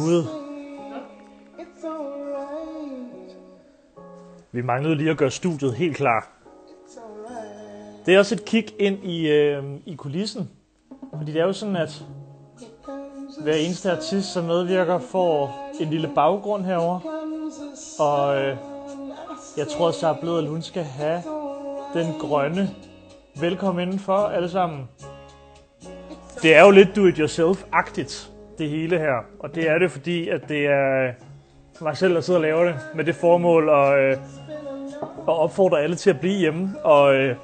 Gud. Vi manglede lige at gøre studiet helt klar. Det er også et kig ind i, øh, i kulissen. Fordi det er jo sådan, at hver eneste artist, som medvirker, får en lille baggrund herover. Og øh, jeg tror, at Sarah Bledel, hun skal have den grønne velkommen indenfor alle sammen. Det er jo lidt do-it-yourself-agtigt, det hele her. Og det er det, fordi at det er øh, mig selv, der sidder og laver det med det formål at, øh, at opfordre alle til at blive hjemme og, øh,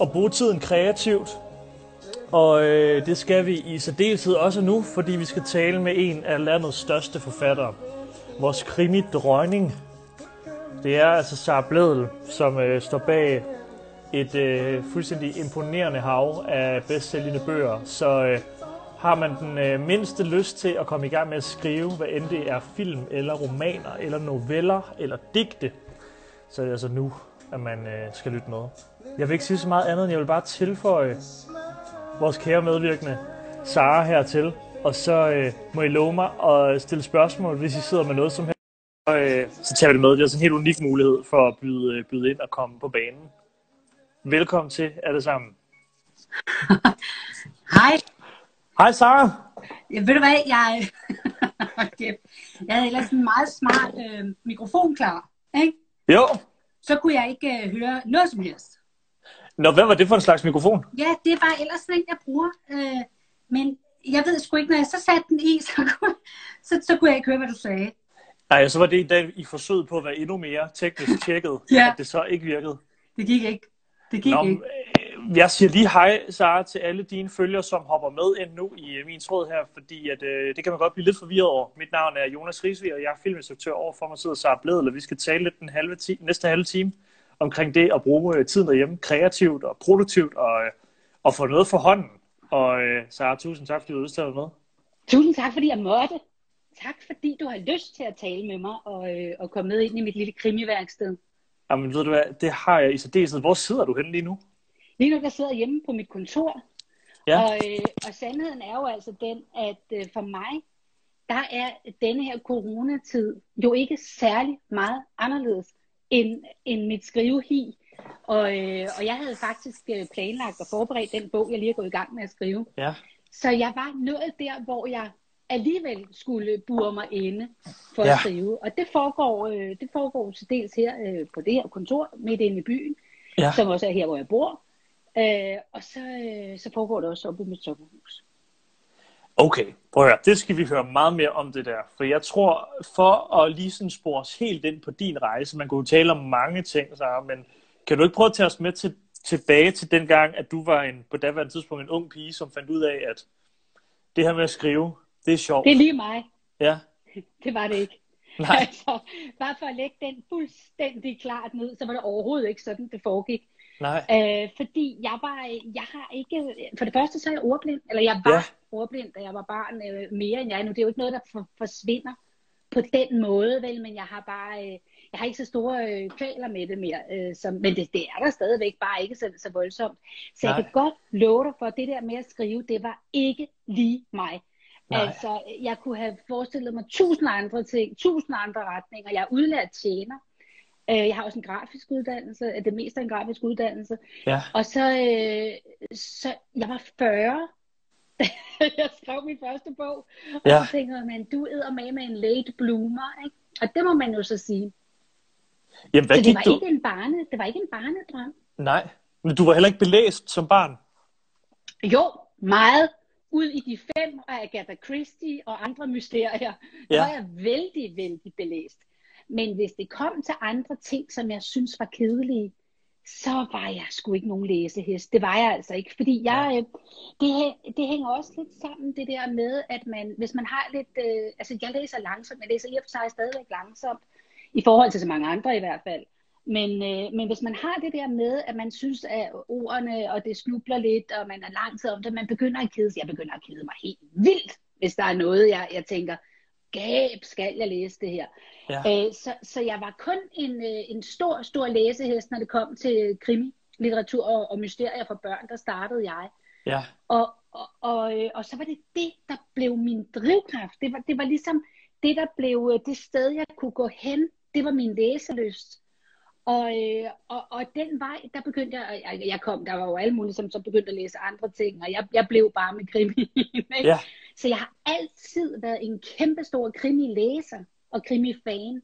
og bruge tiden kreativt. Og øh, det skal vi i særdeleshed også nu, fordi vi skal tale med en af landets største forfattere. Vores krimi-drøgning. Det er altså Sara Bledel, som øh, står bag et øh, fuldstændig imponerende hav af bedstsælgende bøger. Så øh, har man den øh, mindste lyst til at komme i gang med at skrive, hvad end det er film, eller romaner, eller noveller, eller digte, så er det altså nu, at man øh, skal lytte med. Jeg vil ikke sige så meget andet, end jeg vil bare tilføje vores kære medvirkende, Sara hertil. Og så øh, må I love mig at stille spørgsmål, hvis I sidder med noget som helst. Så, øh, så tager vi det med. Det er altså en helt unik mulighed for at byde, øh, byde ind og komme på banen. Velkommen til alle sammen. Hej. Hej Sara. Ja, ved du hvad, jeg, okay. jeg havde ellers en meget smart øh, mikrofon klar. Ikke? Jo. Så kunne jeg ikke øh, høre noget som helst. Nå, hvad var det for en slags mikrofon? Ja, det var ellers sådan en, jeg bruger. Øh, men jeg ved sgu ikke, når jeg så satte den i, så kunne, så, så kunne jeg ikke høre, hvad du sagde. Nej, så var det da I forsøgte på at være endnu mere teknisk tjekket, Ja. at det så ikke virkede. Det gik ikke. Det gik Nå, ikke. Jeg siger lige hej, Sara, til alle dine følgere, som hopper med ind nu i øh, min tråd her, fordi at, øh, det kan man godt blive lidt forvirret over. Mit navn er Jonas Risvig, og jeg er filminstruktør over for mig sidder Sara Bledel, og vi skal tale lidt den halve ti- næste halve time omkring det at bruge øh, tiden derhjemme kreativt og produktivt og, øh, og få noget for hånden. Og øh, Sara, tusind tak, fordi du udstillede med. Tusind tak, fordi jeg måtte. Tak, fordi du har lyst til at tale med mig og, øh, og komme med ind i mit lille krimiværksted. Jamen, ved du hvad, det har jeg i særdeleshed. Hvor sidder du henne lige nu? Lige nu, der sidder jeg hjemme på mit kontor, Ja. Og, øh, og sandheden er jo altså den, at øh, for mig, der er denne her coronatid jo ikke særlig meget anderledes end, end mit skrivehi. Og, øh, og jeg havde faktisk øh, planlagt og forberedt den bog, jeg lige er gået i gang med at skrive. Ja. Så jeg var nået der, hvor jeg alligevel skulle bure mig inde for Ja. at skrive. Og det foregår, øh, det foregår til dels her øh, på det her kontor, midt inde i byen, Ja. som også er her, hvor jeg bor. Øh, og så, øh, så foregår det også oppe i mit sommerhus. Okay, prøv at høre. Det skal vi høre meget mere om det der. For jeg tror, for at lige sådan spore os helt ind på din rejse, man kunne tale om mange ting, Sarah, men kan du ikke prøve at tage os med til, tilbage til den gang, at du var en, på daværende tidspunkt en ung pige, som fandt ud af, at det her med at skrive, det er sjovt. Det er lige mig. Ja, Det var det ikke. nej, Altså, bare for at lægge den fuldstændig klart ned, så var det overhovedet ikke sådan, det foregik. Nej. Øh, fordi jeg var, jeg har ikke, for det første så er jeg ordblind, eller jeg var Ja. ordblind, da jeg var barn, øh, mere end jeg er nu. Det er jo ikke noget, der for, forsvinder på den måde, vel, men jeg har bare, øh, jeg har ikke så store øh, kvaler med det mere, øh, som, men det, det er der stadigvæk, bare ikke så, så voldsomt. Så Nej. jeg kan godt love dig for, at det der med at skrive, det var ikke lige mig. Nej. Altså, jeg kunne have forestillet mig tusind andre ting, tusind andre retninger. Jeg er udlært tjener. Øh, Jeg har også en grafisk uddannelse, øh, det meste af en grafisk uddannelse. Ja, Og så, øh, så jeg var 40, da jeg skrev min første bog. Og Ja. så tænkte jeg, men du er med med en late bloomer, ikke? Og det må man jo så sige. Jamen, hvad så det var, du? ikke en barne, det var ikke en barnedrøm. Nej, men du var heller ikke belæst som barn. Jo, meget ud i de fem af Agatha Christie og andre mysterier. Ja. var jeg vældig, vældig belæst. Men hvis det kom til andre ting, som jeg synes var kedelige, så var jeg sgu ikke nogen læsehest. Det var jeg altså ikke, fordi jeg, øh, det, det hænger også lidt sammen, det der med, at man, hvis man har lidt, øh, altså jeg læser langsomt, jeg læser i og for sig stadigvæk langsomt, i forhold til så mange andre i hvert fald. Men, øh, men hvis man har det der med, at man synes, at ordene, og det snubler lidt, og man er lang tid om det, man begynder at kede sig. Jeg begynder at kede mig helt vildt, hvis der er noget, jeg, jeg tænker, gab, skal jeg læse det her? Ja. Øh, så, så jeg var kun en, øh, en stor, stor læsehest, når det kom til krimi, litteratur og, og mysterier for børn, der startede jeg. Ja, Og, og, og, øh, og så var det det, der blev min drivkraft. Det var, det var ligesom det, der blev øh, det sted, jeg kunne gå hen, det var min læselyst. Og, og, og den vej, der begyndte jeg, jeg, jeg kom, der var jo alle mulige, som så begyndte at læse andre ting, og jeg, jeg blev bare med krimi. Ja. Så jeg har altid været en kæmpe stor krimi-læser og krimi-fan.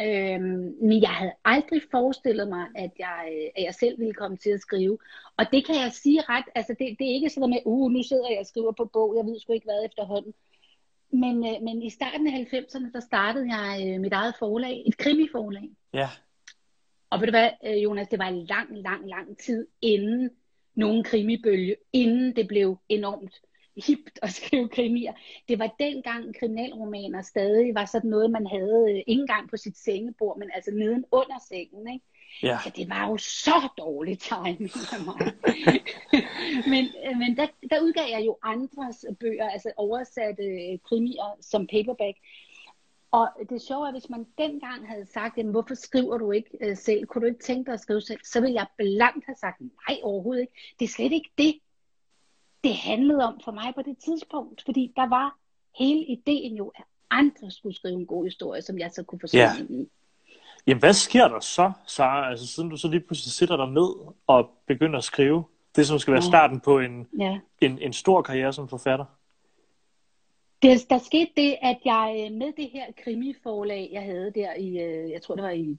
Øhm, men jeg havde aldrig forestillet mig, at jeg, at jeg selv ville komme til at skrive. Og det kan jeg sige ret, altså det, det er ikke sådan med, uh, nu sidder jeg og skriver på bog, jeg ved sgu ikke hvad efterhånden. Men, øh, men i starten af 90'erne, der startede jeg øh, mit eget forlag, et krimiforlag. Ja. Og ved du hvad, øh, Jonas, det var lang, lang, lang tid inden nogen krimibølge, inden det blev enormt hipt at skrive krimier. Det var dengang kriminalromaner stadig var sådan noget, man havde øh, ikke engang på sit sengebord, men altså neden under sengen. Ikke? Ja. Så det var jo så dårligt timing af mig. men øh, men der, der udgav jeg jo andres bøger, altså oversatte øh, krimier som paperback. Og det sjove er, hvis man dengang havde sagt, jamen, hvorfor skriver du ikke øh, selv? Kunne du ikke tænke dig at skrive selv? Så ville jeg blankt have sagt, nej overhovedet ikke. Det er slet ikke det, det handlede om for mig på det tidspunkt. Fordi der var hele ideen jo, at andre skulle skrive en god historie, som jeg så kunne forstå ja. i. Jamen, hvad sker der så, Sara? Altså, siden du så lige pludselig sætter dig ned og begynder at skrive, det som skal være starten på en, ja. en, en stor karriere som forfatter? Det, der skete det, at jeg øh, med det her krimiforlag, jeg havde der i, øh, jeg tror det var i,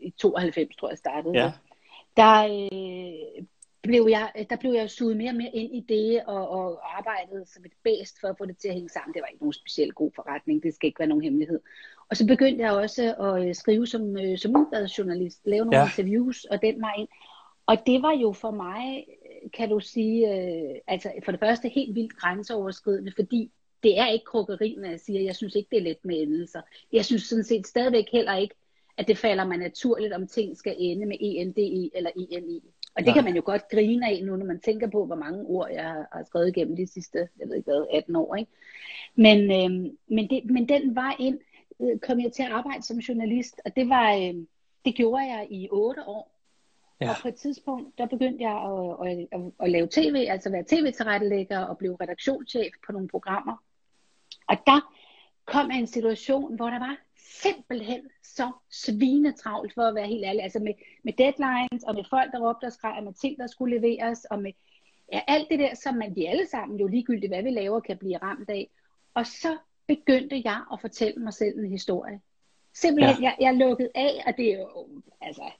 i 92, tror jeg startede, ja. der øh, blev jeg, der blev jeg suget mere og mere ind i det, og, og arbejdede som et bedst for at få det til at hænge sammen. Det var ikke nogen specielt god forretning, det skal ikke være nogen hemmelighed. Og så begyndte jeg også at øh, skrive som, som udbadsjournalist, lave nogle ja. interviews, og den mig ind. Og det var jo for mig, kan du sige, øh, altså for det første helt vildt grænseoverskridende, fordi det er ikke krukkeri, når jeg siger, jeg synes ikke, det er let med endelser. Jeg synes sådan set stadigvæk heller ikke, at det falder mig naturligt, om ting skal ende med ENDI eller ENI. Og det Nej. kan man jo godt grine af nu, når man tænker på, hvor mange ord jeg har skrevet igennem de sidste, jeg ved ikke hvad, 18 år. Ikke? Men, øh, men, det, men den vej ind øh, kom jeg til at arbejde som journalist, og det var, øh, det gjorde jeg i 8 år. Ja. Og på et tidspunkt, der begyndte jeg at, at, at, at lave tv, altså være tv-tilrettelægger og blive redaktionschef på nogle programmer. Og der kom jeg i en situation, hvor der var simpelthen så svinetravlt, for at være helt ærlig. Altså med, med deadlines, og med folk, der råbte og skreg, med ting, der skulle leveres, og med ja, alt det der, som man vi alle sammen jo ligegyldigt, hvad vi laver, kan blive ramt af. Og så begyndte jeg at fortælle mig selv en historie. Simpelthen, ja. jeg, jeg lukkede af, og det er jo, altså,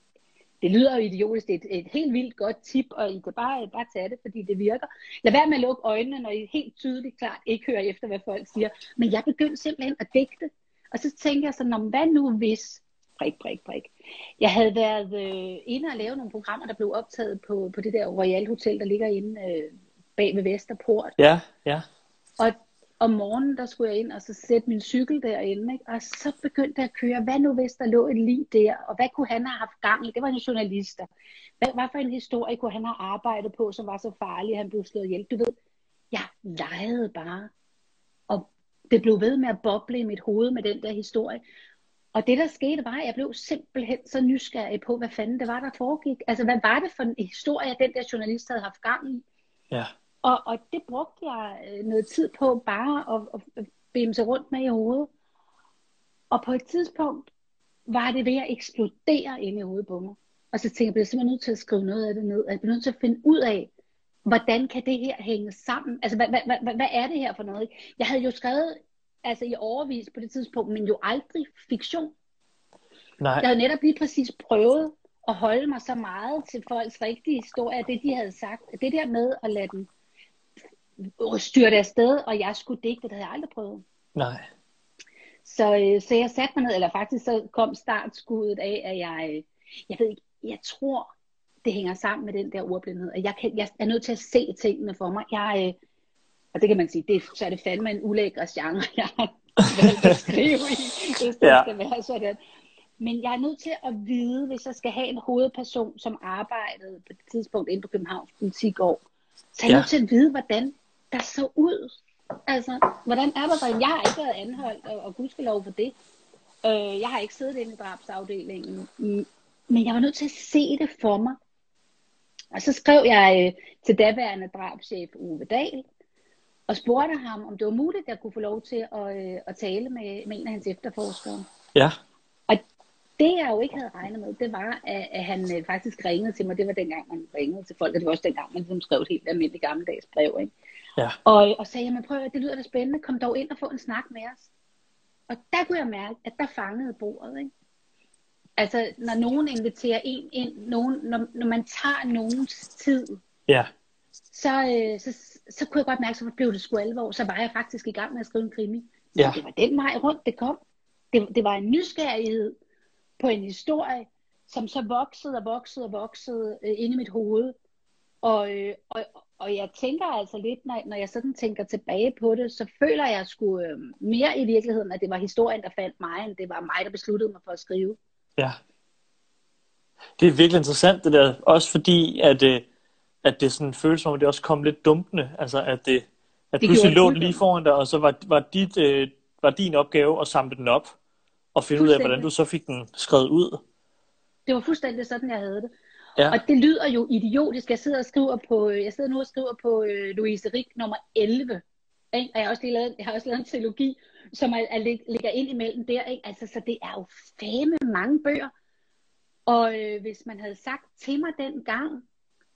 det lyder jo idiotisk, det er et, et helt vildt godt tip, og I kan bare, bare tage det, fordi det virker. Lad være med at lukke øjnene, når I helt tydeligt klart ikke hører efter, hvad folk siger. Men jeg begyndte simpelthen at digte. Og så tænkte jeg sådan, hvad nu hvis, prik, prik, prik. Jeg havde været øh, inde og lave nogle programmer, der blev optaget på, på det der Royal Hotel, der ligger inde øh, bag ved Vesterport. Ja, ja. Og om morgenen, der skulle jeg ind og så sætte min cykel derinde, ikke? og så begyndte jeg at køre, hvad nu hvis der lå et lig der, og hvad kunne han have haft gang i? Det var en journalist. Hvad, hvad for en historie kunne han have arbejdet på, som var så farlig, at han blev slået ihjel? Du ved, jeg legede bare, det blev ved med at boble i mit hoved med den der historie. Og det der skete var, at jeg blev simpelthen så nysgerrig på, hvad fanden det var, der foregik. Altså, hvad var det for en historie, den der journalist havde haft gang i? Ja. Og, og det brugte jeg øh, noget tid på bare at, at bimse rundt med i hovedet. Og på et tidspunkt var det ved at eksplodere ind i hovedet på mig. Og så tænkte jeg, jeg bliver simpelthen nødt til at skrive noget af det ned. Jeg bliver nødt til at finde ud af, hvordan kan det her hænge sammen? Altså, hvad, hvad, hvad, hvad er det her for noget? Jeg havde jo skrevet altså i overvis på det tidspunkt, men jo aldrig fiktion. Nej. Jeg havde netop lige præcis prøvet at holde mig så meget til folks rigtige historie, det de havde sagt. Det der med at lade den styrte afsted, og jeg skulle digte, det havde jeg aldrig prøvet. Nej. Så, øh, så jeg satte mig ned, eller faktisk så kom startskuddet af, at jeg, øh, jeg ved ikke, jeg tror, det hænger sammen med den der ordblindhed, at jeg, kan, jeg er nødt til at se tingene for mig. Jeg, øh, og det kan man sige, det, så er det fandme en ulækker genre, jeg har valgt at skrive i, hvis det ja. skal være sådan. Men jeg er nødt til at vide, hvis jeg skal have en hovedperson, som arbejdede på det tidspunkt inde på Københavns Politikår, så er jeg ja. nødt til at vide, hvordan der så ud. Altså, hvordan er der der? Jeg har ikke været anholdt, og, og gudskelov for det. Øh, jeg har ikke siddet inde i drabsafdelingen. Men jeg var nødt til at se det for mig. Og så skrev jeg øh, til daværende drabschef Uwe Dahl, og spurgte ham, om det var muligt, at jeg kunne få lov til at, øh, at tale med, med en af hans efterforskere. Ja. Og det, jeg jo ikke havde regnet med, det var, at, at han øh, faktisk ringede til mig. Det var dengang, man ringede til folk, og det var også dengang, man ligesom skrev et helt almindeligt gammeldags brev. Ikke? Ja. Og, og sagde, jamen prøv at det lyder da spændende, kom dog ind og få en snak med os. Og der kunne jeg mærke, at der fangede bordet. Ikke? Altså, når nogen inviterer en ind, nogen, når, når man tager nogens tid, Ja. så, øh, så, så kunne jeg godt mærke, så blev det sgu alvor. Så var jeg faktisk i gang med at skrive en krimi. Så Ja. det var den vej rundt, det kom. Det, det var en nysgerrighed på en historie, som så voksede og voksede og voksede øh, inde i mit hoved. Og, øh, og, og jeg tænker altså lidt, når, når jeg sådan tænker tilbage på det, så føler jeg sgu øh, mere i virkeligheden, at det var historien, der fandt mig, end det var mig, der besluttede mig for at skrive. Ja. Det er virkelig interessant det der, også fordi, at, øh, at det sådan føles som om, det også kom lidt dumpende, altså at det, at Det pludselig lå lige foran dig, og så var, var, dit, øh, var din opgave at samle den op, og finde ud af, hvordan du så fik den skrevet ud. Det var fuldstændig sådan, jeg havde det. Ja, Og det lyder jo idiotisk. Jeg sidder og skriver på, jeg sidder nu og skriver på øh, Louise Rik nummer 11. Ikke? Og jeg har også lige lavet, jeg har også lavet en trilogi, som er, er, lig- ligger ind imellem der. Ikke? Altså, så det er jo fame mange bøger. Og øh, hvis man havde sagt til mig dengang,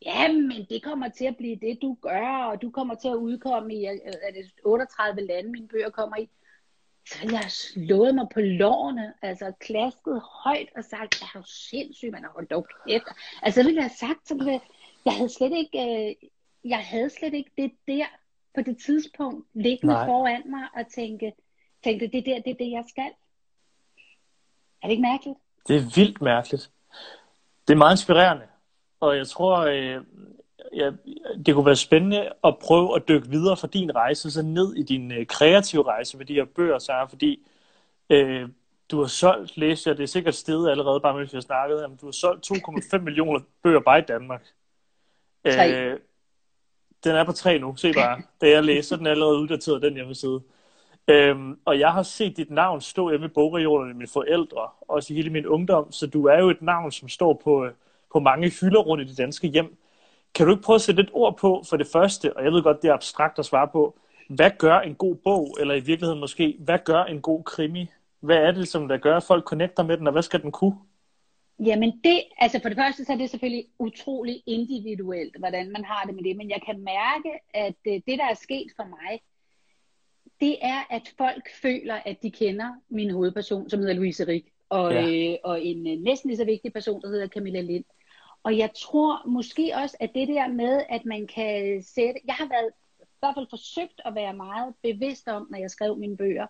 jamen det kommer til at blive det, du gør, og du kommer til at udkomme i øh, er det 38 lande, mine bøger kommer i, så ville jeg slået mig på lårene, altså klasket højt og sagt, er jo sindssyg, man har holdt dog kæft. Altså så ville jeg have sagt, så jeg, jeg havde slet ikke, øh, jeg havde slet ikke det der på det tidspunkt liggende. Nej. foran mig og tænke, tænkte, det der, det er det, jeg skal. Er det ikke mærkeligt? det er vildt mærkeligt. Det er meget inspirerende, og jeg tror, øh, ja, det kunne være spændende at prøve at dykke videre fra din rejse, så ned i din øh, kreative rejse med de her bøger, Sarah, fordi øh, du har solgt, læste jeg, det er sikkert stedet allerede, bare mens vi har snakket, men du har solgt 2,5 millioner bøger bare i Danmark. Tre. Øh, den er på tre nu, se bare. Da jeg læser den er allerede uddateret, den hjemmeside. Øhm, og jeg har set dit navn stå hjemme i bogregionerne med mine forældre, også i hele min ungdom, så du er jo et navn, som står på, øh, på mange hylder rundt i det danske hjem. Kan du ikke prøve at sætte et ord på for det første, og jeg ved godt, det er abstrakt at svare på, hvad gør en god bog, eller i virkeligheden måske, hvad gør en god krimi? Hvad er det, som der gør, at folk connecter med den, og hvad skal den kunne? Jamen det, altså for det første, så er det selvfølgelig utrolig individuelt, hvordan man har det med det, men jeg kan mærke, at øh, det, der er sket for mig, det er, at folk føler, at de kender min hovedperson, som hedder Louise Rik, og, Ja. øh, og en øh, næsten lige så vigtig person, der hedder Camilla Lind. Og jeg tror måske også, at det der med, at man kan sætte... Jeg har været i hvert fald forsøgt at være meget bevidst om, når jeg skrev mine bøger,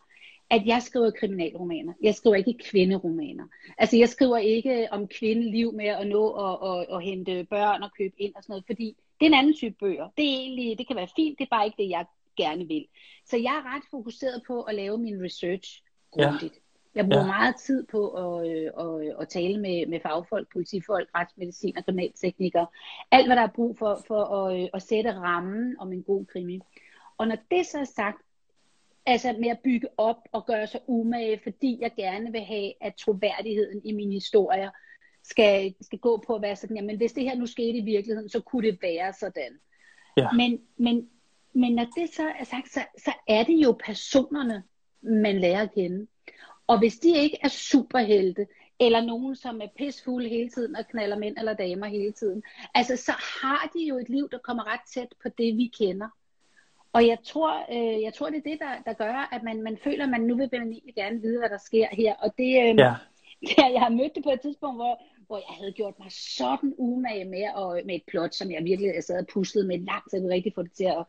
at jeg skriver kriminalromaner. Jeg skriver ikke kvinderomaner. Altså jeg skriver ikke om kvindeliv med at nå at, at, at hente børn og købe ind og sådan noget, fordi det er en anden type bøger. Det er egentlig, det kan være fint, det er bare ikke det, jeg gerne vil. Så jeg er ret fokuseret på at lave min research Ja. grundigt. Jeg bruger Ja. ja. meget tid på at, øh, at, at tale med, med fagfolk, politifolk, retsmedicin og kriminalteknikere. Alt, hvad der er brug for, for at, øh, at sætte rammen om en god krimi. Og når det så er sagt, altså med at bygge op og gøre sig umage, fordi jeg gerne vil have, at troværdigheden i mine historier skal, skal gå på at være sådan, jamen hvis det her nu skete i virkeligheden, så kunne det være sådan. Ja. Men, men, men når det så er sagt, så, så er det jo personerne, man lærer at kende. Og hvis de ikke er superhelte, eller nogen, som er pisfulde hele tiden og knaller mænd eller damer hele tiden, altså så har de jo et liv, der kommer ret tæt på det, vi kender. Og jeg tror, øh, jeg tror det er det, der, der gør, at man, man føler, at man nu vil man egentlig gerne vide, hvad der sker her. Og det, øh, Ja, Ja, jeg har mødt det på et tidspunkt, hvor, hvor jeg havde gjort mig sådan umage med, og med et plot, som jeg virkelig jeg sad og puslede med langt, så jeg kunne rigtig få det til at,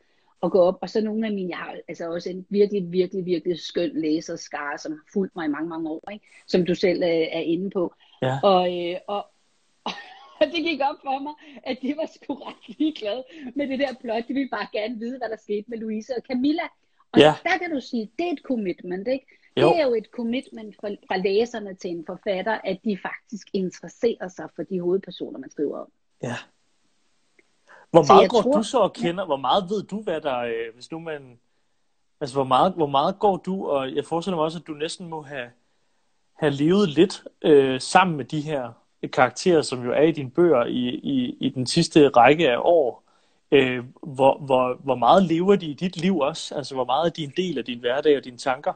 at gå op. Og så nogle af mine, jeg har altså også en virkelig, virkelig, virkelig skøn læserskare, som har fulgt mig i mange, mange år, ikke? som du selv øh, er inde på. ja, Og, øh, og, og det gik op for mig, at de var sgu ret ligeglade med det der plot. De ville bare gerne vide, hvad der skete med Louise og Camilla. Og Ja. der kan du sige, det er et commitment, ikke? Jo. Det er jo et commitment fra, fra læserne til en forfatter, at de faktisk interesserer sig for de hovedpersoner, man skriver om. ja. Hvor Så meget går tror- du så og kender? Hvor meget ved du, hvad der... Øh, hvis nu man... Altså, hvor meget, hvor meget går du, og jeg forestiller mig også, at du næsten må have, have levet lidt øh, sammen med de her karakterer, som jo er i dine bøger i, i, i den sidste række af år. Øh, hvor, hvor, hvor meget lever de i dit liv også? Altså, hvor meget er de en del af din hverdag og dine tanker?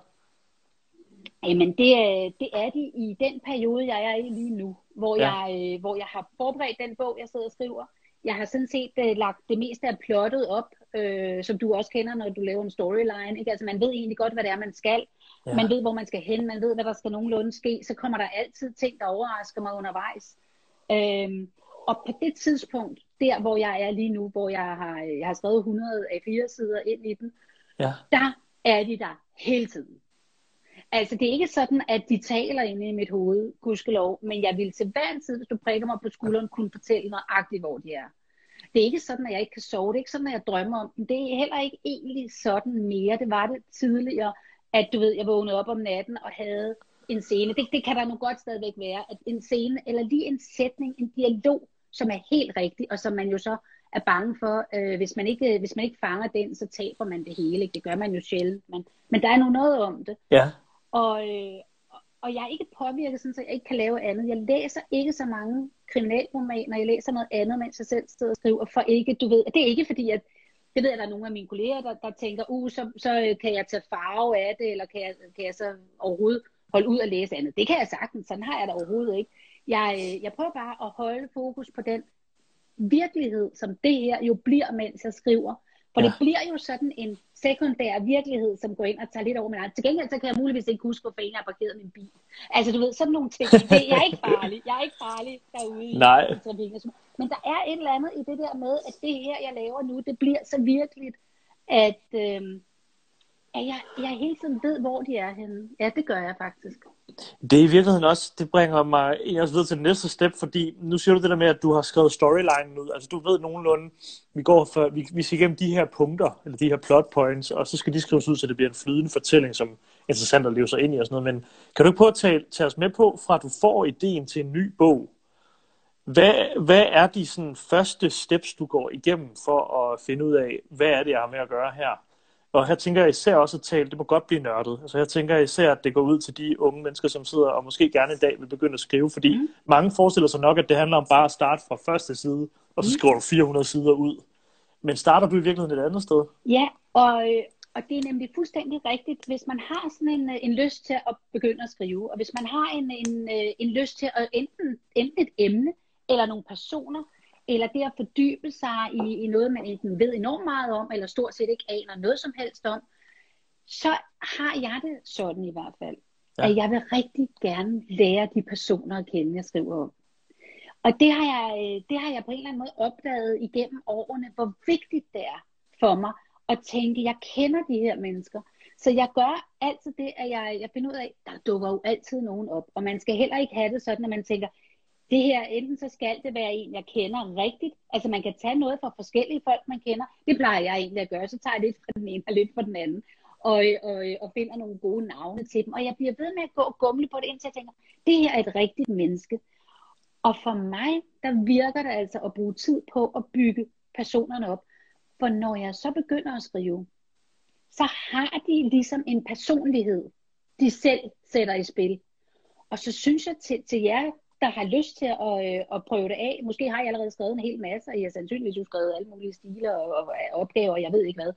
Jamen, det, er, det er de i den periode, jeg er i lige nu, hvor, ja. jeg, øh, hvor jeg har forberedt den bog, jeg sidder og skriver. Jeg har sådan set uh, lagt det meste af plottet op, øh, som du også kender, når du laver en storyline. Ikke? Altså, man ved egentlig godt, hvad det er, man skal. Ja. Man ved, hvor man skal hen. Man ved, hvad der skal nogenlunde ske. Så kommer der altid ting, der overrasker mig undervejs. Øhm, og på det tidspunkt, der hvor jeg er lige nu, hvor jeg har, jeg har skrevet 100 af fire sider ind i den, ja. der er de der hele tiden. Altså, det er ikke sådan, at de taler inde i mit hoved, gudskelov, men jeg vil til hver tid, hvis du prikker mig på skulderen, kunne fortælle nøjagtigt, hvor de er. Det er ikke sådan, at jeg ikke kan sove. Det er ikke sådan, at jeg drømmer om dem. Det er heller ikke egentlig sådan mere. Det var det tidligere, at du ved, jeg vågnede op om natten og havde en scene. Det, det kan der nu godt stadigvæk være. At en scene, eller lige en sætning, en dialog, som er helt rigtig, og som man jo så er bange for, øh, hvis, man ikke, hvis man ikke fanger den, så taber man det hele. Ikke? Det gør man jo sjældent. Men, men der er nu noget om det. Ja. Og, øh, og jeg er ikke påvirket, sådan, så jeg ikke kan lave andet. Jeg læser ikke så mange kriminalromaner. Jeg læser noget andet, mens jeg selv sidder og skriver. For ikke, du ved, det er ikke fordi, at det ved jeg, der er nogle af mine kolleger, der, der tænker, uh, så, så kan jeg tage farve af det, eller kan jeg, kan jeg så overhovedet holde ud og læse andet. Det kan jeg sagtens, sådan har jeg det overhovedet ikke. Jeg, øh, jeg prøver bare at holde fokus på den virkelighed, som det her jo bliver, mens jeg skriver. For ja. det bliver jo sådan en sekundær virkelighed, som går ind og tager lidt over min egen. Til gengæld så kan jeg muligvis ikke huske, hvorfor jeg har parkeret min bil. Altså du ved, sådan nogle ting. Det, jeg er ikke farlig. Jeg er ikke farlig derude Nej. i trafikken. Men der er et eller andet i det der med, at det her, jeg laver nu, det bliver så virkeligt, at, øh, at jeg, jeg hele tiden ved, hvor de er henne. Ja, det gør jeg faktisk. Det er i virkeligheden også, det bringer mig også videre til det næste step, fordi nu siger du det der med, at du har skrevet storylinen ud. Altså du ved nogenlunde, vi går for, vi, vi skal igennem de her punkter, eller de her plot points, og så skal de skrives ud, så det bliver en flydende fortælling, som er interessant at leve sig ind i og sådan noget. Men kan du ikke prøve at tage, tage os med på, fra du får ideen til en ny bog, hvad, hvad er de sådan, første steps, du går igennem for at finde ud af, hvad er det, jeg har med at gøre her? Og her tænker jeg især også at tale, det må godt blive nørdet. Altså her tænker jeg især, at det går ud til de unge mennesker, som sidder og måske gerne en dag vil begynde at skrive, fordi mm. mange forestiller sig nok, at det handler om bare at starte fra første side, og så mm. skriver du 400 sider ud. Men starter du i virkeligheden et andet sted? Ja, og, og det er nemlig fuldstændig rigtigt. Hvis man har sådan en, en lyst til at begynde at skrive, og hvis man har en, en, en lyst til at enten, enten et emne, eller nogle personer, eller det at fordybe sig i, i noget, man enten ved enormt meget om, eller stort set ikke aner noget som helst om, så har jeg det sådan i hvert fald, ja. at jeg vil rigtig gerne lære de personer at kende, jeg skriver om. Og det har, jeg, det har jeg på en eller anden måde opdaget igennem årene, hvor vigtigt det er for mig at tænke, jeg kender de her mennesker. Så jeg gør altid det, at jeg, jeg finder ud af, der dukker jo altid nogen op. Og man skal heller ikke have det sådan, at man tænker, det her, enten så skal det være en, jeg kender rigtigt. Altså man kan tage noget fra forskellige folk, man kender. Det plejer jeg egentlig at gøre. Så tager jeg lidt fra den ene og lidt fra den anden. Og, og, og finder nogle gode navne til dem. Og jeg bliver ved med at gå og gumle på det, indtil jeg tænker, det her er et rigtigt menneske. Og for mig, der virker det altså at bruge tid på at bygge personerne op. For når jeg så begynder at skrive, så har de ligesom en personlighed, de selv sætter i spil. Og så synes jeg til, til jer, der har lyst til at, øh, at prøve det af. Måske har jeg allerede skrevet en hel masse, og jeg har sandsynligvis jo skrevet alle mulige stiler og, og opgaver, jeg ved ikke hvad.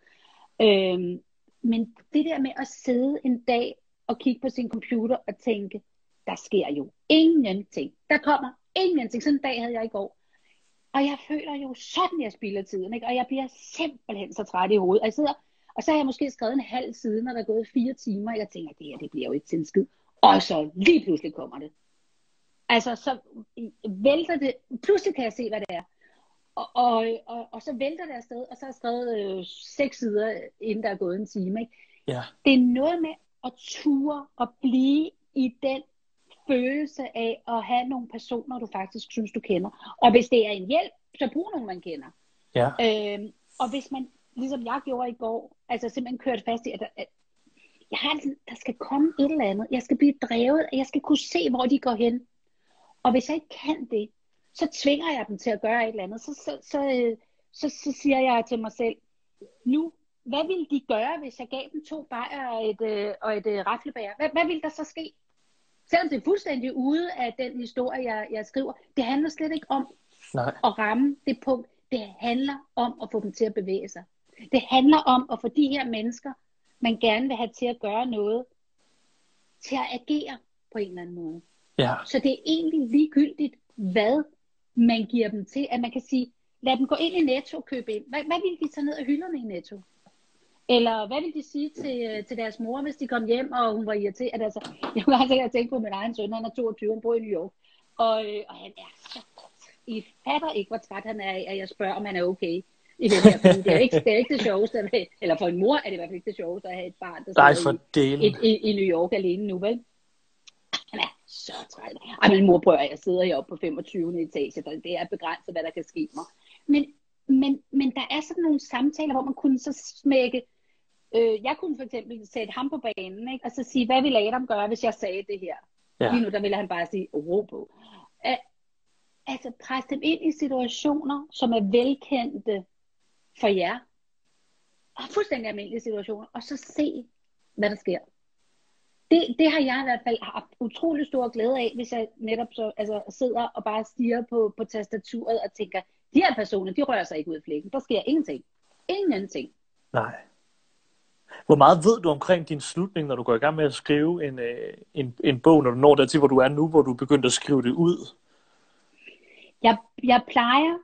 Øhm, men det der med at sidde en dag og kigge på sin computer og tænke, der sker jo ingenting. Der kommer ingenting. Sådan en dag havde jeg i går. Og jeg føler jo sådan, jeg spilder tiden. Ikke? Og jeg bliver simpelthen så træt i hovedet. Og jeg sidder, og så har jeg måske skrevet en halv side, når der er gået fire timer. Og jeg tænker, det her det bliver jo ikke til en skid. Og så lige pludselig kommer det. Altså, så vælter det, pludselig kan jeg se, hvad det er. Og, og, og, og så vælter det afsted, og så har jeg skrevet øh, seks sider, inden der er gået en time. Ikke? Ja. Det er noget med at ture og blive i den følelse af at have nogle personer, du faktisk synes, du kender. Og hvis det er en hjælp, så brug nogle, man kender. Ja. Øhm, og hvis man, ligesom jeg gjorde i går, altså simpelthen kørt fast i, at, at jeg har, der skal komme et eller andet. Jeg skal blive drevet, jeg skal kunne se, hvor de går hen. Og hvis jeg ikke kan det, så tvinger jeg dem til at gøre et eller andet. Så, så, så, øh, så, så siger jeg til mig selv, nu, hvad ville de gøre, hvis jeg gav dem to bajer og et, øh, og et øh, raflebær? Hvad, hvad ville der så ske? Selvom det er fuldstændig ude af den historie, jeg, jeg skriver. Det handler slet ikke om Nej. at ramme det punkt. Det handler om at få dem til at bevæge sig. Det handler om at få de her mennesker, man gerne vil have til at gøre noget, til at agere på en eller anden måde. Ja. Så det er egentlig ligegyldigt, hvad man giver dem til. At man kan sige, lad dem gå ind i Netto og købe ind. Hvad, hvad vil de tage ned af hylderne i Netto? Eller hvad vil de sige til, øh, til deres mor, hvis de kom hjem, og hun var irriteret? Altså, jeg kunne altså tænke på min egen søn, han er 22, han bor i New York. Og, øh, og han er så I fatter ikke, hvor træt han er af, at jeg spørger, om han er okay i den her. Det er ikke det, er ikke det sjoveste, have, eller for en mor er det i hvert fald ikke det sjoveste at have et barn, der Nej, for i, i, i, i New York alene nu, vel? Han er så træt. Ej, min mor prøver, jeg sidder heroppe på 25. etage, så det er begrænset, hvad der kan ske mig. Men, men, men der er sådan nogle samtaler, hvor man kunne så smække, øh, jeg kunne for eksempel sætte ham på banen, ikke? og så sige, hvad ville Adam gøre, hvis jeg sagde det her? Ja. Lige nu, der ville han bare sige, ro på. At, altså, presse dem ind i situationer, som er velkendte for jer. Og fuldstændig almindelige situationer. Og så se, hvad der sker. Det, det har jeg i hvert fald haft utrolig stor glæde af, hvis jeg netop så, altså, sidder og bare stiger på, på tastaturet og tænker, de her personer, de rører sig ikke ud af flækken. Der sker ingenting. Ingenting. Nej. Hvor meget ved du omkring din slutning, når du går i gang med at skrive en, øh, en, en bog, når du når dertil, hvor du er nu, hvor du er begyndt at skrive det ud? Jeg, jeg plejer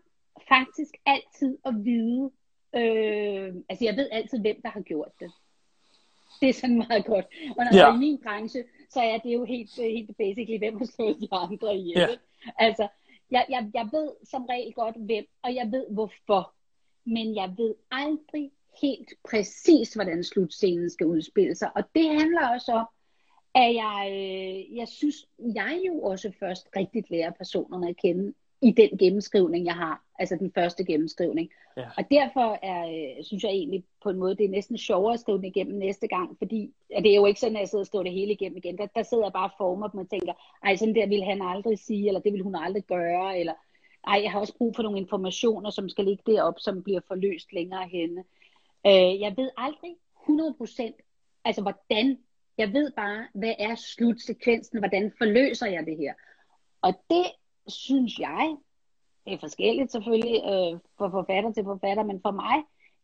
faktisk altid at vide, øh, altså jeg ved altid, hvem der har gjort det. Det er sådan meget godt. Og når ja. i min branche, så er det jo helt, helt basically, hvem har slået de andre ihjel. Ja. Altså, jeg, jeg, jeg ved som regel godt, hvem, og jeg ved hvorfor. Men jeg ved aldrig helt præcis, hvordan slutscenen skal udspille sig. Og det handler også om, at jeg, øh, jeg synes, jeg jo også først rigtigt lærer personerne at kende i den gennemskrivning, jeg har. Altså den første gennemskrivning. Ja. Og derfor er, øh, synes jeg egentlig på en måde, det er næsten sjovere at skrive den igennem næste gang, fordi at det er jo ikke sådan, at jeg sidder og skriver det hele igennem igen. Der, der sidder jeg bare og former dem og tænker, ej, sådan der vil han aldrig sige, eller det vil hun aldrig gøre, eller ej, jeg har også brug for nogle informationer, som skal ligge derop, som bliver forløst længere henne. Øh, jeg ved aldrig 100% altså hvordan. Jeg ved bare, hvad er slutsekvensen, hvordan forløser jeg det her. Og det synes jeg, det er forskelligt selvfølgelig øh, fra forfatter til forfatter, men for mig,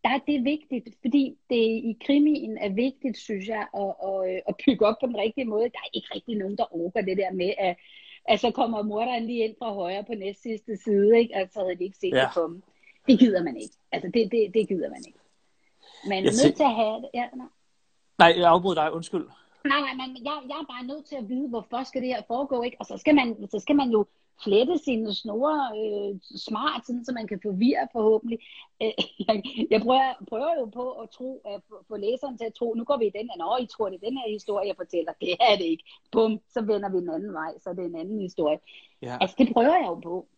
der er det vigtigt, fordi det i krimien er vigtigt, synes jeg, at, at, at bygge op på den rigtige måde. Der er ikke rigtig nogen, der orker det der med, at, at så kommer morderen lige ind fra højre på næst sidste side, ikke? altså havde de ikke set ja. det komme. Det gider man ikke. Altså det, det, det gider man ikke. Man er nødt til at have det. Ja, nej. nej, jeg afbryder dig. Undskyld. Nej, nej, men jeg, jeg er bare nødt til at vide, hvorfor skal det her foregå, ikke? Og så skal man, så skal man jo flette sine snore øh, smart, sådan, så man kan forvirre forhåbentlig. Øh, jeg, jeg prøver, prøver jo på at tro, at få læseren til at tro, nu går vi i den her, nå, I tror, det er den her historie, jeg fortæller. Det er det ikke. Bum, så vender vi den anden vej, så er det en anden historie. Ja. Altså, det prøver jeg jo på.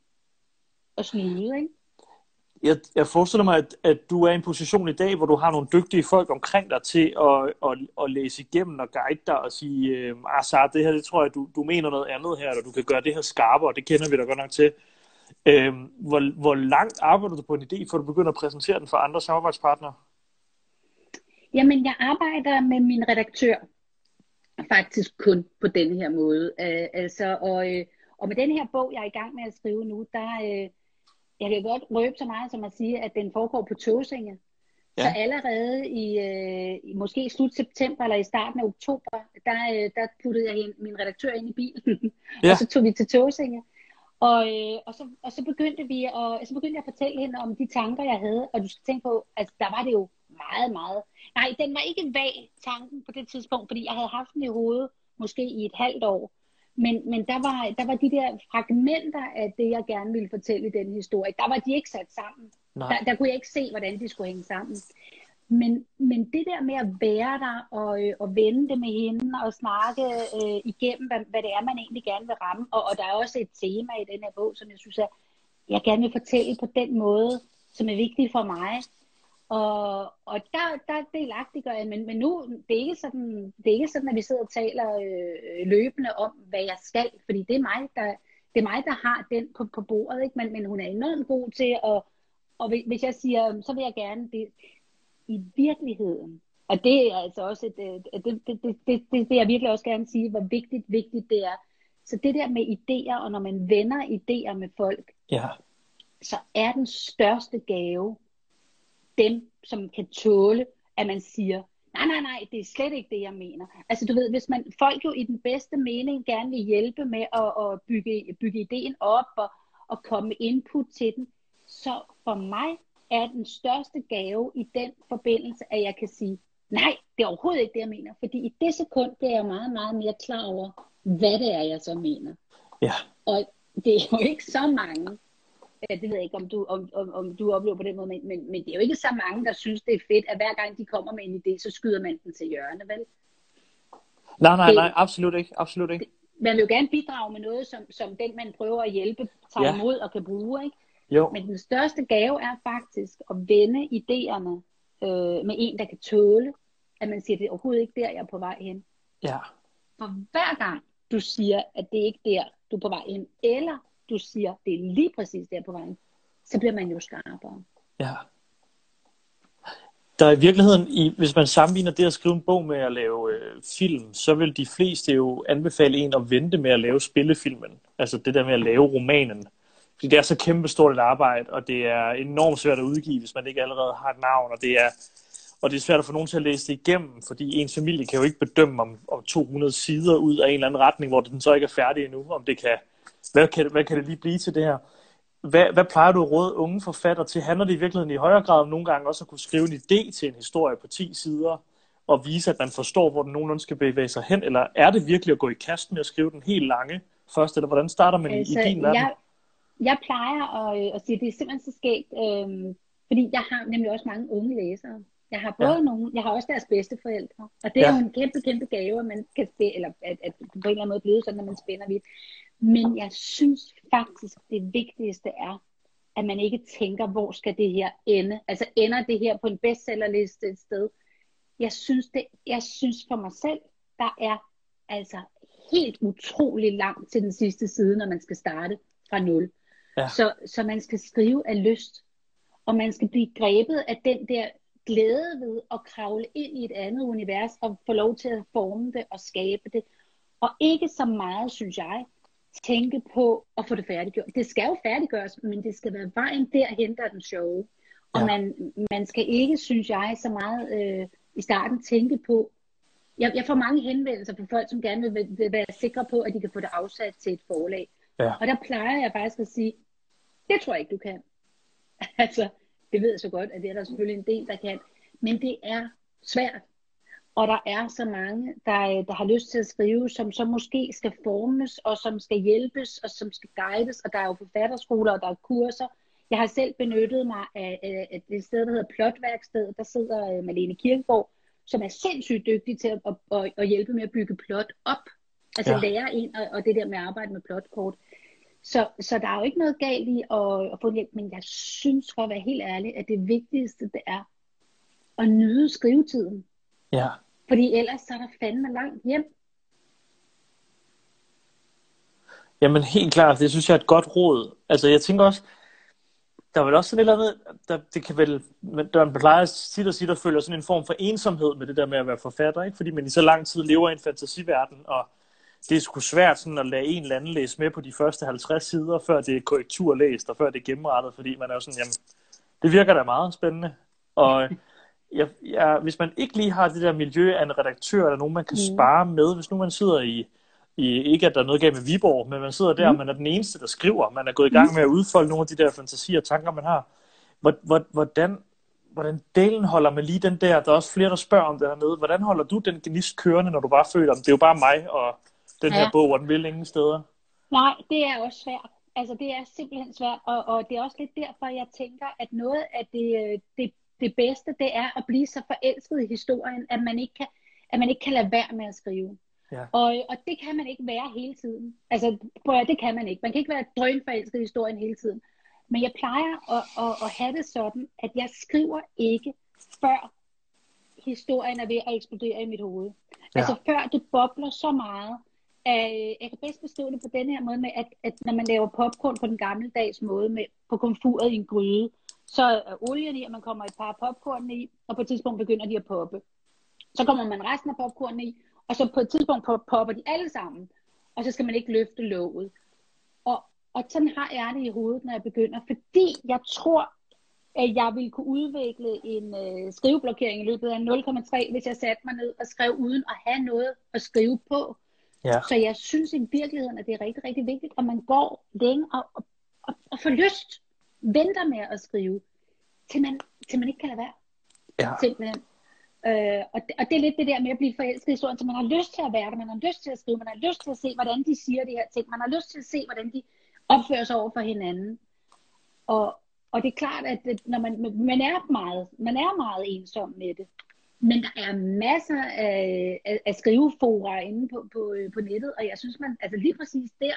At snyde, ikke? Jeg, jeg forestiller mig, at, at du er i en position i dag, hvor du har nogle dygtige folk omkring dig til at, at, at læse igennem og guide dig og sige, øh, ah, det her, det tror jeg, du, du mener noget andet her, eller du kan gøre det her skarpere, det kender vi da godt nok til. Øh, hvor, hvor langt arbejder du på en idé, før du begynder at præsentere den for andre samarbejdspartnere? Jamen, jeg arbejder med min redaktør faktisk kun på den her måde. Øh, altså, og, øh, og med den her bog, jeg er i gang med at skrive nu, der, øh, jeg kan godt røbe så meget som at sige, at den foregår på Tåsinge. Ja. Så allerede i, øh, i måske slut september eller i starten af oktober, der, øh, der puttede jeg min redaktør ind i bilen, ja. og så tog vi til Tåsinge. Og, øh, og, så, og så begyndte vi at, så begyndte jeg at fortælle hende om de tanker, jeg havde, og du skal tænke på, at der var det jo meget, meget. Nej, den var ikke vag, tanken på det tidspunkt, fordi jeg havde haft den i hovedet måske i et halvt år. Men, men der, var, der var de der fragmenter af det, jeg gerne ville fortælle i den historie. Der var de ikke sat sammen. Der, der kunne jeg ikke se, hvordan de skulle hænge sammen. Men, men det der med at være der og, øh, og vende det med hende og snakke øh, igennem, hvad, hvad det er, man egentlig gerne vil ramme. Og, og der er også et tema i den her bog, som jeg synes, at jeg gerne vil fortælle på den måde, som er vigtig for mig. Og, og der, der delagtiggør jeg, men, men nu det er ikke sådan, det er ikke sådan, at vi sidder og taler øh, løbende om, hvad jeg skal, fordi det er mig, der, det er mig, der har den på, på bordet, ikke? Men, men hun er enormt god til at, og hvis jeg siger, så vil jeg gerne det i virkeligheden, og det er altså også et, det, det, det, det, det, det vil jeg virkelig også gerne sige, hvor vigtigt, vigtigt det er. Så det der med idéer, og når man vender idéer med folk, ja så er den største gave dem, som kan tåle, at man siger, nej, nej, nej, det er slet ikke det, jeg mener. Altså du ved, hvis man, folk jo i den bedste mening gerne vil hjælpe med at, at bygge, bygge ideen op og, og komme med input til den, så for mig er den største gave i den forbindelse, at jeg kan sige, nej, det er overhovedet ikke det, jeg mener. Fordi i det sekund, det er jeg meget, meget mere klar over, hvad det er, jeg så mener. Ja. Og det er jo ikke så mange, det ved jeg ikke, om du, om, om, om du oplever på den måde, men, men, men det er jo ikke så mange, der synes, det er fedt, at hver gang de kommer med en idé, så skyder man den til hjørne, vel? Nej, nej, nej, absolut ikke. Absolut ikke. Man vil jo gerne bidrage med noget, som, som den, man prøver at hjælpe, tager ja. imod og kan bruge, ikke? Jo. Men den største gave er faktisk at vende idéerne øh, med en, der kan tåle, at man siger, det er overhovedet ikke der, jeg er på vej hen. Ja. For hver gang du siger, at det er ikke der, du er på vej hen, eller du siger, det er lige præcis der på vejen, så bliver man jo skarpere. Ja. Der er i virkeligheden, i, hvis man sammenligner det at skrive en bog med at lave øh, film, så vil de fleste jo anbefale en at vente med at lave spillefilmen. Altså det der med at lave romanen. Fordi det er så kæmpestort et arbejde, og det er enormt svært at udgive, hvis man ikke allerede har et navn, og det er, og det er svært at få nogen til at læse det igennem, fordi ens familie kan jo ikke bedømme om, om 200 sider ud af en eller anden retning, hvor den så ikke er færdig endnu, om det kan hvad kan, hvad kan det lige blive til det her? Hvad, hvad plejer du at råde unge forfatter til? Handler det i virkeligheden i højere grad om nogle gange også at kunne skrive en idé til en historie på 10 sider, og vise, at man forstår, hvor den nogenlunde skal bevæge sig hen? Eller er det virkelig at gå i kast med at skrive den helt lange først? Eller hvordan starter man altså, i, din verden? Jeg, jeg plejer at, at sige, at det er simpelthen så skægt, øhm, fordi jeg har nemlig også mange unge læsere. Jeg har både ja. nogle, jeg har også deres bedste forældre, og det er ja. jo en kæmpe, kæmpe gave, at man kan spille, eller at, at på en eller anden måde blive sådan, at man spænder vidt. Men jeg synes faktisk, det vigtigste er, at man ikke tænker, hvor skal det her ende? Altså ender det her på en bestsellerliste et sted? Jeg synes, det, jeg synes for mig selv, der er altså helt utrolig langt til den sidste side, når man skal starte fra nul. Ja. Så, så man skal skrive af lyst, og man skal blive grebet af den der glæde ved at kravle ind i et andet univers og få lov til at forme det og skabe det. Og ikke så meget, synes jeg, tænke på at få det færdiggjort. Det skal jo færdiggøres, men det skal være vejen derhen, der er den sjove. Og ja. man, man skal ikke, synes jeg, så meget øh, i starten tænke på, jeg, jeg får mange henvendelser fra folk, som gerne vil, vil være sikre på, at de kan få det afsat til et forlag. Ja. Og der plejer jeg faktisk at sige, det tror jeg ikke, du kan. altså, det ved jeg så godt, at det er der selvfølgelig en del, der kan. Men det er svært. Og der er så mange, der, der har lyst til at skrive, som så måske skal formes, og som skal hjælpes, og som skal guides. Og der er jo forfatterskoler, og der er kurser. Jeg har selv benyttet mig af, af det sted, der hedder Plotværksted. Der sidder øh, Malene Kirkegaard, som er sindssygt dygtig til at, at, at, at hjælpe med at bygge plot op. Altså ja. lære ind, og, og det der med at arbejde med plotkort. Så, så der er jo ikke noget galt i at, at få hjælp, men jeg synes for at være helt ærlig, at det vigtigste det er at nyde skrivetiden. Ja. Fordi ellers så er der fandme langt hjem. Jamen helt klart, det synes jeg er et godt råd. Altså jeg tænker også, der er vel også sådan et eller andet, der, det kan vel, der man plejer tit at sige, der følger sådan en form for ensomhed med det der med at være forfatter, ikke? fordi man i så lang tid lever i en fantasiverden, og det er sgu svært sådan at lade en eller anden læse med på de første 50 sider, før det er korrekturlæst, og før det er gennemrettet, fordi man er jo sådan, jamen, det virker da meget spændende. Og jeg, jeg, hvis man ikke lige har det der miljø af en redaktør, eller nogen, man kan mm. spare med, hvis nu man sidder i, i, ikke at der er noget galt med Viborg, men man sidder der, mm. og man er den eneste, der skriver, man er gået i gang med at udfolde nogle af de der fantasier og tanker, man har. Hvordan, hvordan delen holder man lige den der, der er også flere, der spørger om det hernede, hvordan holder du den gnist kørende, når du bare føler, at det er jo bare mig og den her ja. bog, og den vil ingen steder? Nej, det er også svært. Altså det er simpelthen svært, og, og det er også lidt derfor, jeg tænker, at noget af det, øh, det det bedste, det er at blive så forelsket i historien, at man ikke kan, at man ikke kan lade være med at skrive. Ja. Og, og det kan man ikke være hele tiden. Altså, prøv at, det kan man ikke. Man kan ikke være drønforelsket i historien hele tiden. Men jeg plejer at, at, at have det sådan, at jeg skriver ikke, før historien er ved at eksplodere i mit hoved. Ja. Altså før det bobler så meget. At, jeg kan bedst beskrive det på den her måde med, at, at når man laver popcorn på den gammeldags måde, med, på komfuret i en gryde, så er olien i, og man kommer et par popcorn i, og på et tidspunkt begynder de at poppe. Så kommer man resten af popcorn i, og så på et tidspunkt popper de alle sammen, og så skal man ikke løfte låget. Og, Og sådan har jeg det i hovedet, når jeg begynder, fordi jeg tror, at jeg ville kunne udvikle en øh, skriveblokering i løbet af 0,3, hvis jeg satte mig ned og skrev uden at have noget at skrive på. Ja. Så jeg synes i virkeligheden, at det er rigtig, rigtig vigtigt, at man går længe og, og, og, og får lyst, venter med at skrive, til man, til man ikke kan lade være. Ja. Simpelthen. Øh, og, det, og det er lidt det der med at blive forelsket i historien, så man har lyst til at være der, man har lyst til at skrive, man har lyst til at se, hvordan de siger de her ting, man har lyst til at se, hvordan de opfører sig over for hinanden. Og, og det er klart, at når man, man, er meget, man er meget ensom med det. Men der er masser af, af, af skrivefora inde på, på, på nettet, og jeg synes, man, altså lige præcis der,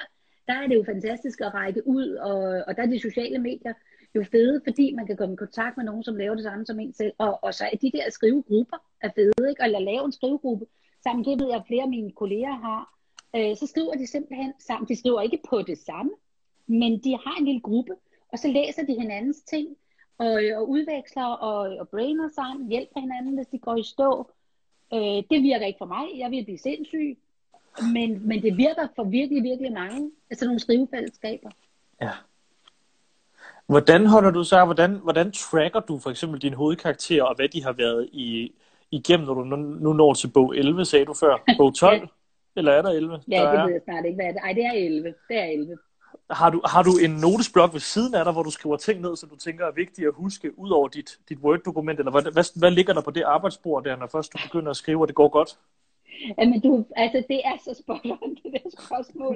der er det jo fantastisk at række ud, og, og der er de sociale medier jo fede, fordi man kan komme i kontakt med nogen, som laver det samme som en selv. Og, og så er de der skrivegrupper er fede, ikke? Eller lave en skrivegruppe sammen, det ved jeg, at flere af mine kolleger har. Øh, så skriver de simpelthen sammen. De skriver ikke på det samme, men de har en lille gruppe, og så læser de hinandens ting, og, og udveksler og, og brainer sammen, hjælper hinanden, hvis de går i stå. Øh, det virker ikke for mig. Jeg vil blive sindssyg. Men, men det virker for virkelig, virkelig mange. Altså nogle skrivefællesskaber. Ja. Hvordan holder du så, hvordan, hvordan tracker du for eksempel dine hovedkarakterer, og hvad de har været i, igennem, når du nu, nu når til bog 11, sagde du før? Bog 12? ja. Eller er der 11? Ja, der det er... ved jeg snart ikke, hvad er det? Ej, det er 11. Det er 11. Har du, har du en notesblok ved siden af dig, hvor du skriver ting ned, som du tænker er vigtige at huske, ud over dit, dit Word-dokument, eller hvad, hvad, hvad ligger der på det arbejdsbord der, når først du begynder at skrive, og det går godt? Jamen, du, altså, det er så spot on, det der spørgsmål.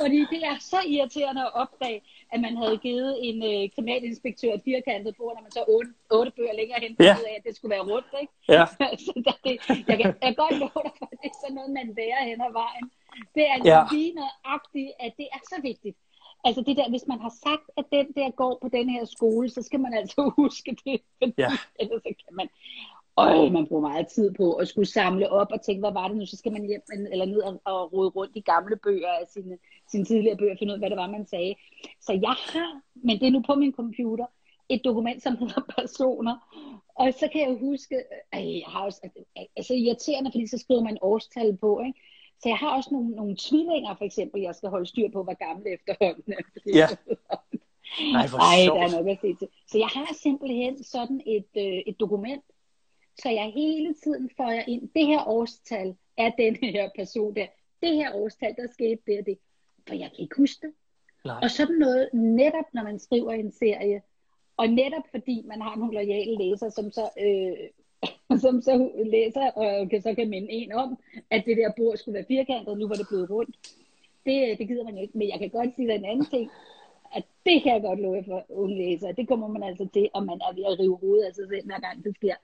Fordi det er så irriterende at opdage, at man havde givet en øh, kriminalinspektør et firkantet bord, når man så otte, otte bøger længere hen, ja. af, at det skulle være rundt, ikke? Ja. så der, det, jeg, kan, jeg godt love dig for, at det er sådan noget, man lærer hen ad vejen. Det er ja. lige nøjagtigt, at det er så vigtigt. Altså det der, hvis man har sagt, at den der går på den her skole, så skal man altså huske det, fordi ja. ellers så kan man... Og man bruger meget tid på at skulle samle op og tænke, hvad var det nu? Så skal man hjem eller ned og, og rode rundt i gamle bøger af sine, sine tidligere bøger og finde ud af, hvad det var, man sagde. Så jeg har, men det er nu på min computer, et dokument, som hedder personer. Og så kan jeg huske, at jeg har også, altså irriterende, fordi så skriver man årstal på, ikke? Så jeg har også nogle, nogle tvillinger, for eksempel, jeg skal holde styr på, hvor gamle efterhånden er. Ja. Nej, hvor Ej, der er nok at se til. Så jeg har simpelthen sådan et, øh, et dokument, så jeg hele tiden får jeg ind, det her årstal er den her person der. Det her årstal, der skete det og det. For jeg kan ikke huske det. Nej. Og sådan noget, netop når man skriver en serie, og netop fordi man har nogle lojale læsere, som så, øh, som så læser og kan, så kan minde en om, at det der bord skulle være firkantet, nu var det blevet rundt. Det, det gider man jo ikke, men jeg kan godt sige en anden ting, at det kan jeg godt love for unge læsere. Det kommer man altså til, og man er ved at rive hovedet af sig selv, hver gang det sker.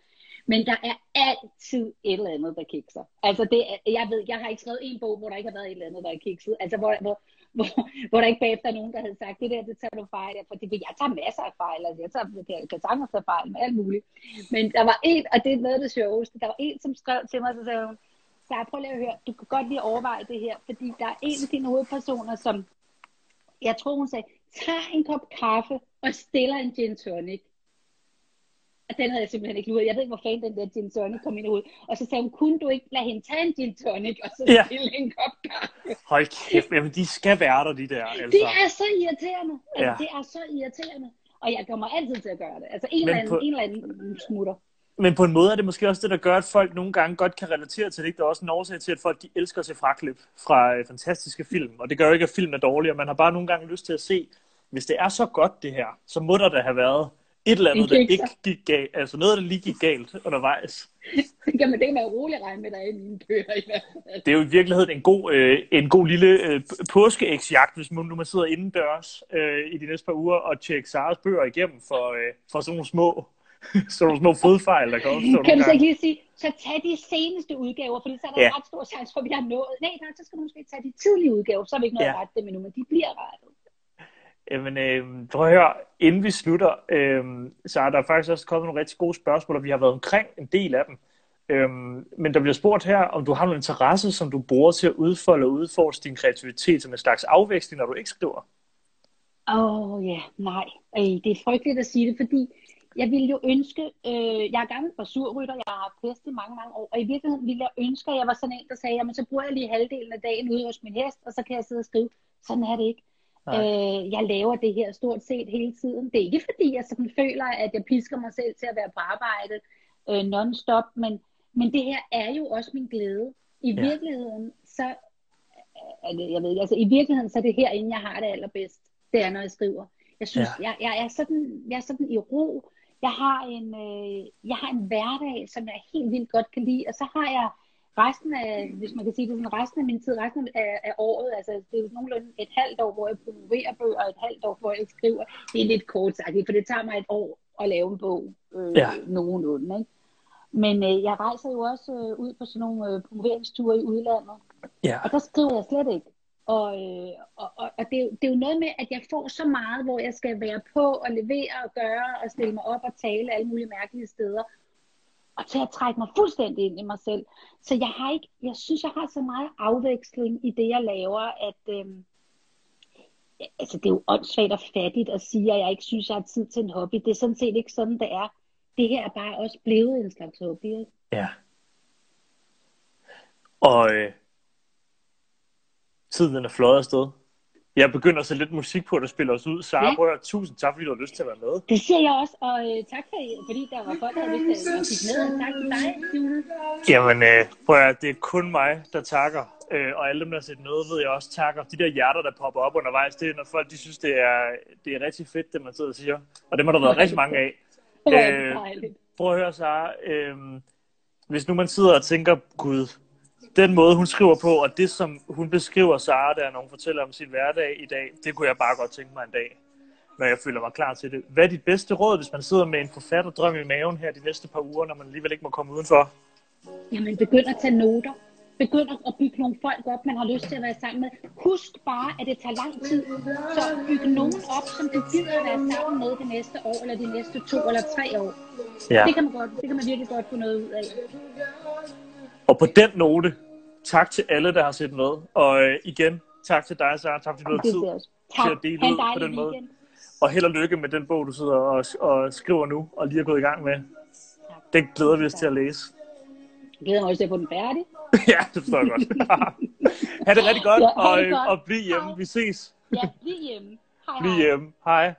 Men der er altid et eller andet, der kikser. Altså det, jeg ved, jeg har ikke skrevet en bog, hvor der ikke har været et eller andet, der er kikset. Altså hvor, hvor, hvor, hvor der ikke bagefter er nogen, der havde sagt, det der, det tager du fejl af, fordi jeg tager masser af fejl, altså jeg tager, jeg kan sagtens tage fejl med alt muligt. Men der var en, og det er noget af det sjoveste, der var en, som skrev til mig, så sagde hun, så prøv lige at høre, du kan godt lige overveje det her, fordi der er en af dine hovedpersoner, som, jeg tror hun sagde, tag en kop kaffe og stiller en gin tonic den havde jeg simpelthen ikke luret. Jeg ved ikke, hvor fanden den der gin tonic kom ind hovedet. Og så sagde hun, kunne du ikke lade hende tage en gin tonic, og så ja. stille en kop kaffe? Hold kæft, jamen de skal være der, de der. Altså. Det er så irriterende. Altså, ja. Det er så irriterende. Og jeg kommer altid til at gøre det. Altså en, eller anden, på... en eller anden smutter. Men på en måde er det måske også det, der gør, at folk nogle gange godt kan relatere til det. Der er også en årsag til, at folk de elsker at se fraklip fra øh, fantastiske film. Og det gør jo ikke, at film er dårlige. Man har bare nogle gange lyst til at se, hvis det er så godt det her, så må der da have været et eller andet, der ikke gik galt. Altså noget, der lige gik galt undervejs. man, det kan man roligt regne med, der er i mine bøger i hvert fald. Det er jo i virkeligheden en god, øh, en god lille øh, påskeægsjagt, hvis man, nu man sidder indendørs øh, i de næste par uger og tjekker Saras bøger igennem for, øh, for sådan nogle små så nogle små fodfejl, der kan opstå Kan du så ikke lige sige, så tag de seneste udgaver, fordi så er der ja. ret stor chance for, at vi har nået. Nej, nej, så skal du måske tage de tidlige udgaver, så har vi ikke noget ja. ret dem endnu, men de bliver rettet. Jamen, øh, prøv at høre, inden vi slutter, øh, så er der faktisk også kommet nogle rigtig gode spørgsmål, og vi har været omkring en del af dem. Øh, men der bliver spurgt her, om du har nogle interesse, som du bruger til at udfolde og udforske din kreativitet som en slags afveksling, når du ikke skriver? Åh oh, ja, yeah, nej. Ej, det er frygteligt at sige det, fordi jeg ville jo ønske, øh, jeg er gammel surrytter, jeg har haft hest i mange, mange år, og i virkeligheden ville jeg ønske, at jeg var sådan en, der sagde, jamen så bruger jeg lige halvdelen af dagen ude hos min hest, og så kan jeg sidde og skrive. Sådan er det ikke. Øh, jeg laver det her stort set hele tiden. Det er ikke fordi, jeg sådan føler, at jeg pisker mig selv til at være på arbejde øh, non-stop, men, men det her er jo også min glæde. I ja. virkeligheden, så jeg ved ikke, altså i virkeligheden, så er det herinde, jeg har det allerbedst. Det er, når jeg skriver. Jeg synes, ja. jeg, jeg, er sådan, jeg er sådan i ro. Jeg har en, øh, jeg har en hverdag, som jeg helt vildt godt kan lide, og så har jeg resten af, hvis man kan sige det sådan, resten af min tid, resten af, af året, altså det er jo nogenlunde et halvt år, hvor jeg promoverer bøger, og et halvt år, hvor jeg skriver. Det er lidt kort sagt, for det tager mig et år at lave en bog øh, ja. nogenlunde. Ikke? Men øh, jeg rejser jo også øh, ud på sådan nogle øh, promoveringsture i udlandet. Ja. Og der skriver jeg slet ikke. Og, øh, og, og, og det, er jo, det er jo noget med, at jeg får så meget, hvor jeg skal være på og levere og gøre og stille mig op og tale alle mulige mærkelige steder. Og til at trække mig fuldstændig ind i mig selv. Så jeg har ikke, jeg synes, jeg har så meget afveksling i det, jeg laver, at øh, altså, det er jo åndssvagt og fattigt at sige, at jeg ikke synes, jeg har tid til en hobby. Det er sådan set ikke sådan, det er. Det her er bare også blevet en slags hobby. Ikke? Ja. Og øh, tiden er fløjet afsted. Jeg begynder at sætte lidt musik på, der spiller os ud. Sara, ja. prøv at tusind tak, fordi du har lyst til at være med. Det siger jeg også, og øh, tak for, fordi der var folk, der har lyst til at kigge med. Tak til dig, Jule. Jamen, øh, prøv at det er kun mig, der takker. Øh, og alle dem, der har set noget, ved jeg også takker. De der hjerter, der popper op undervejs, det er, når folk de synes, det er, det er rigtig fedt, det man sidder og siger. Og det har der været rigtig mange af. Øh, prøv at høre, Sara. Øh, hvis nu man sidder og tænker, gud, den måde, hun skriver på, og det, som hun beskriver Sara, der når hun fortæller om sin hverdag i dag, det kunne jeg bare godt tænke mig en dag, når jeg føler mig klar til det. Hvad er dit bedste råd, hvis man sidder med en forfatterdrøm i maven her de næste par uger, når man alligevel ikke må komme udenfor? Jamen, begynd at tage noter. Begynd at bygge nogle folk op, man har lyst til at være sammen med. Husk bare, at det tager lang tid. Så byg nogen op, som du gider at være sammen med det næste år, eller de næste to eller tre år. Ja. Det, kan man godt, det kan man virkelig godt få noget ud af. Og på den note, tak til alle, der har set med. Og øh, igen, tak til dig, Sarah. Tak fordi du har tid til at dele ud på den måde. Og held og lykke med den bog, du sidder og, og skriver nu, og lige er gået i gang med. Tak. Den glæder vi os til at læse. Jeg glæder mig også til at få den færdig. ja, det forstår jeg godt. ha' det rigtig godt, ja, og, godt. og bliv hjemme. Hej. Vi ses. ja, bliv hjemme. Hej, bliv hej. hjemme. Hej.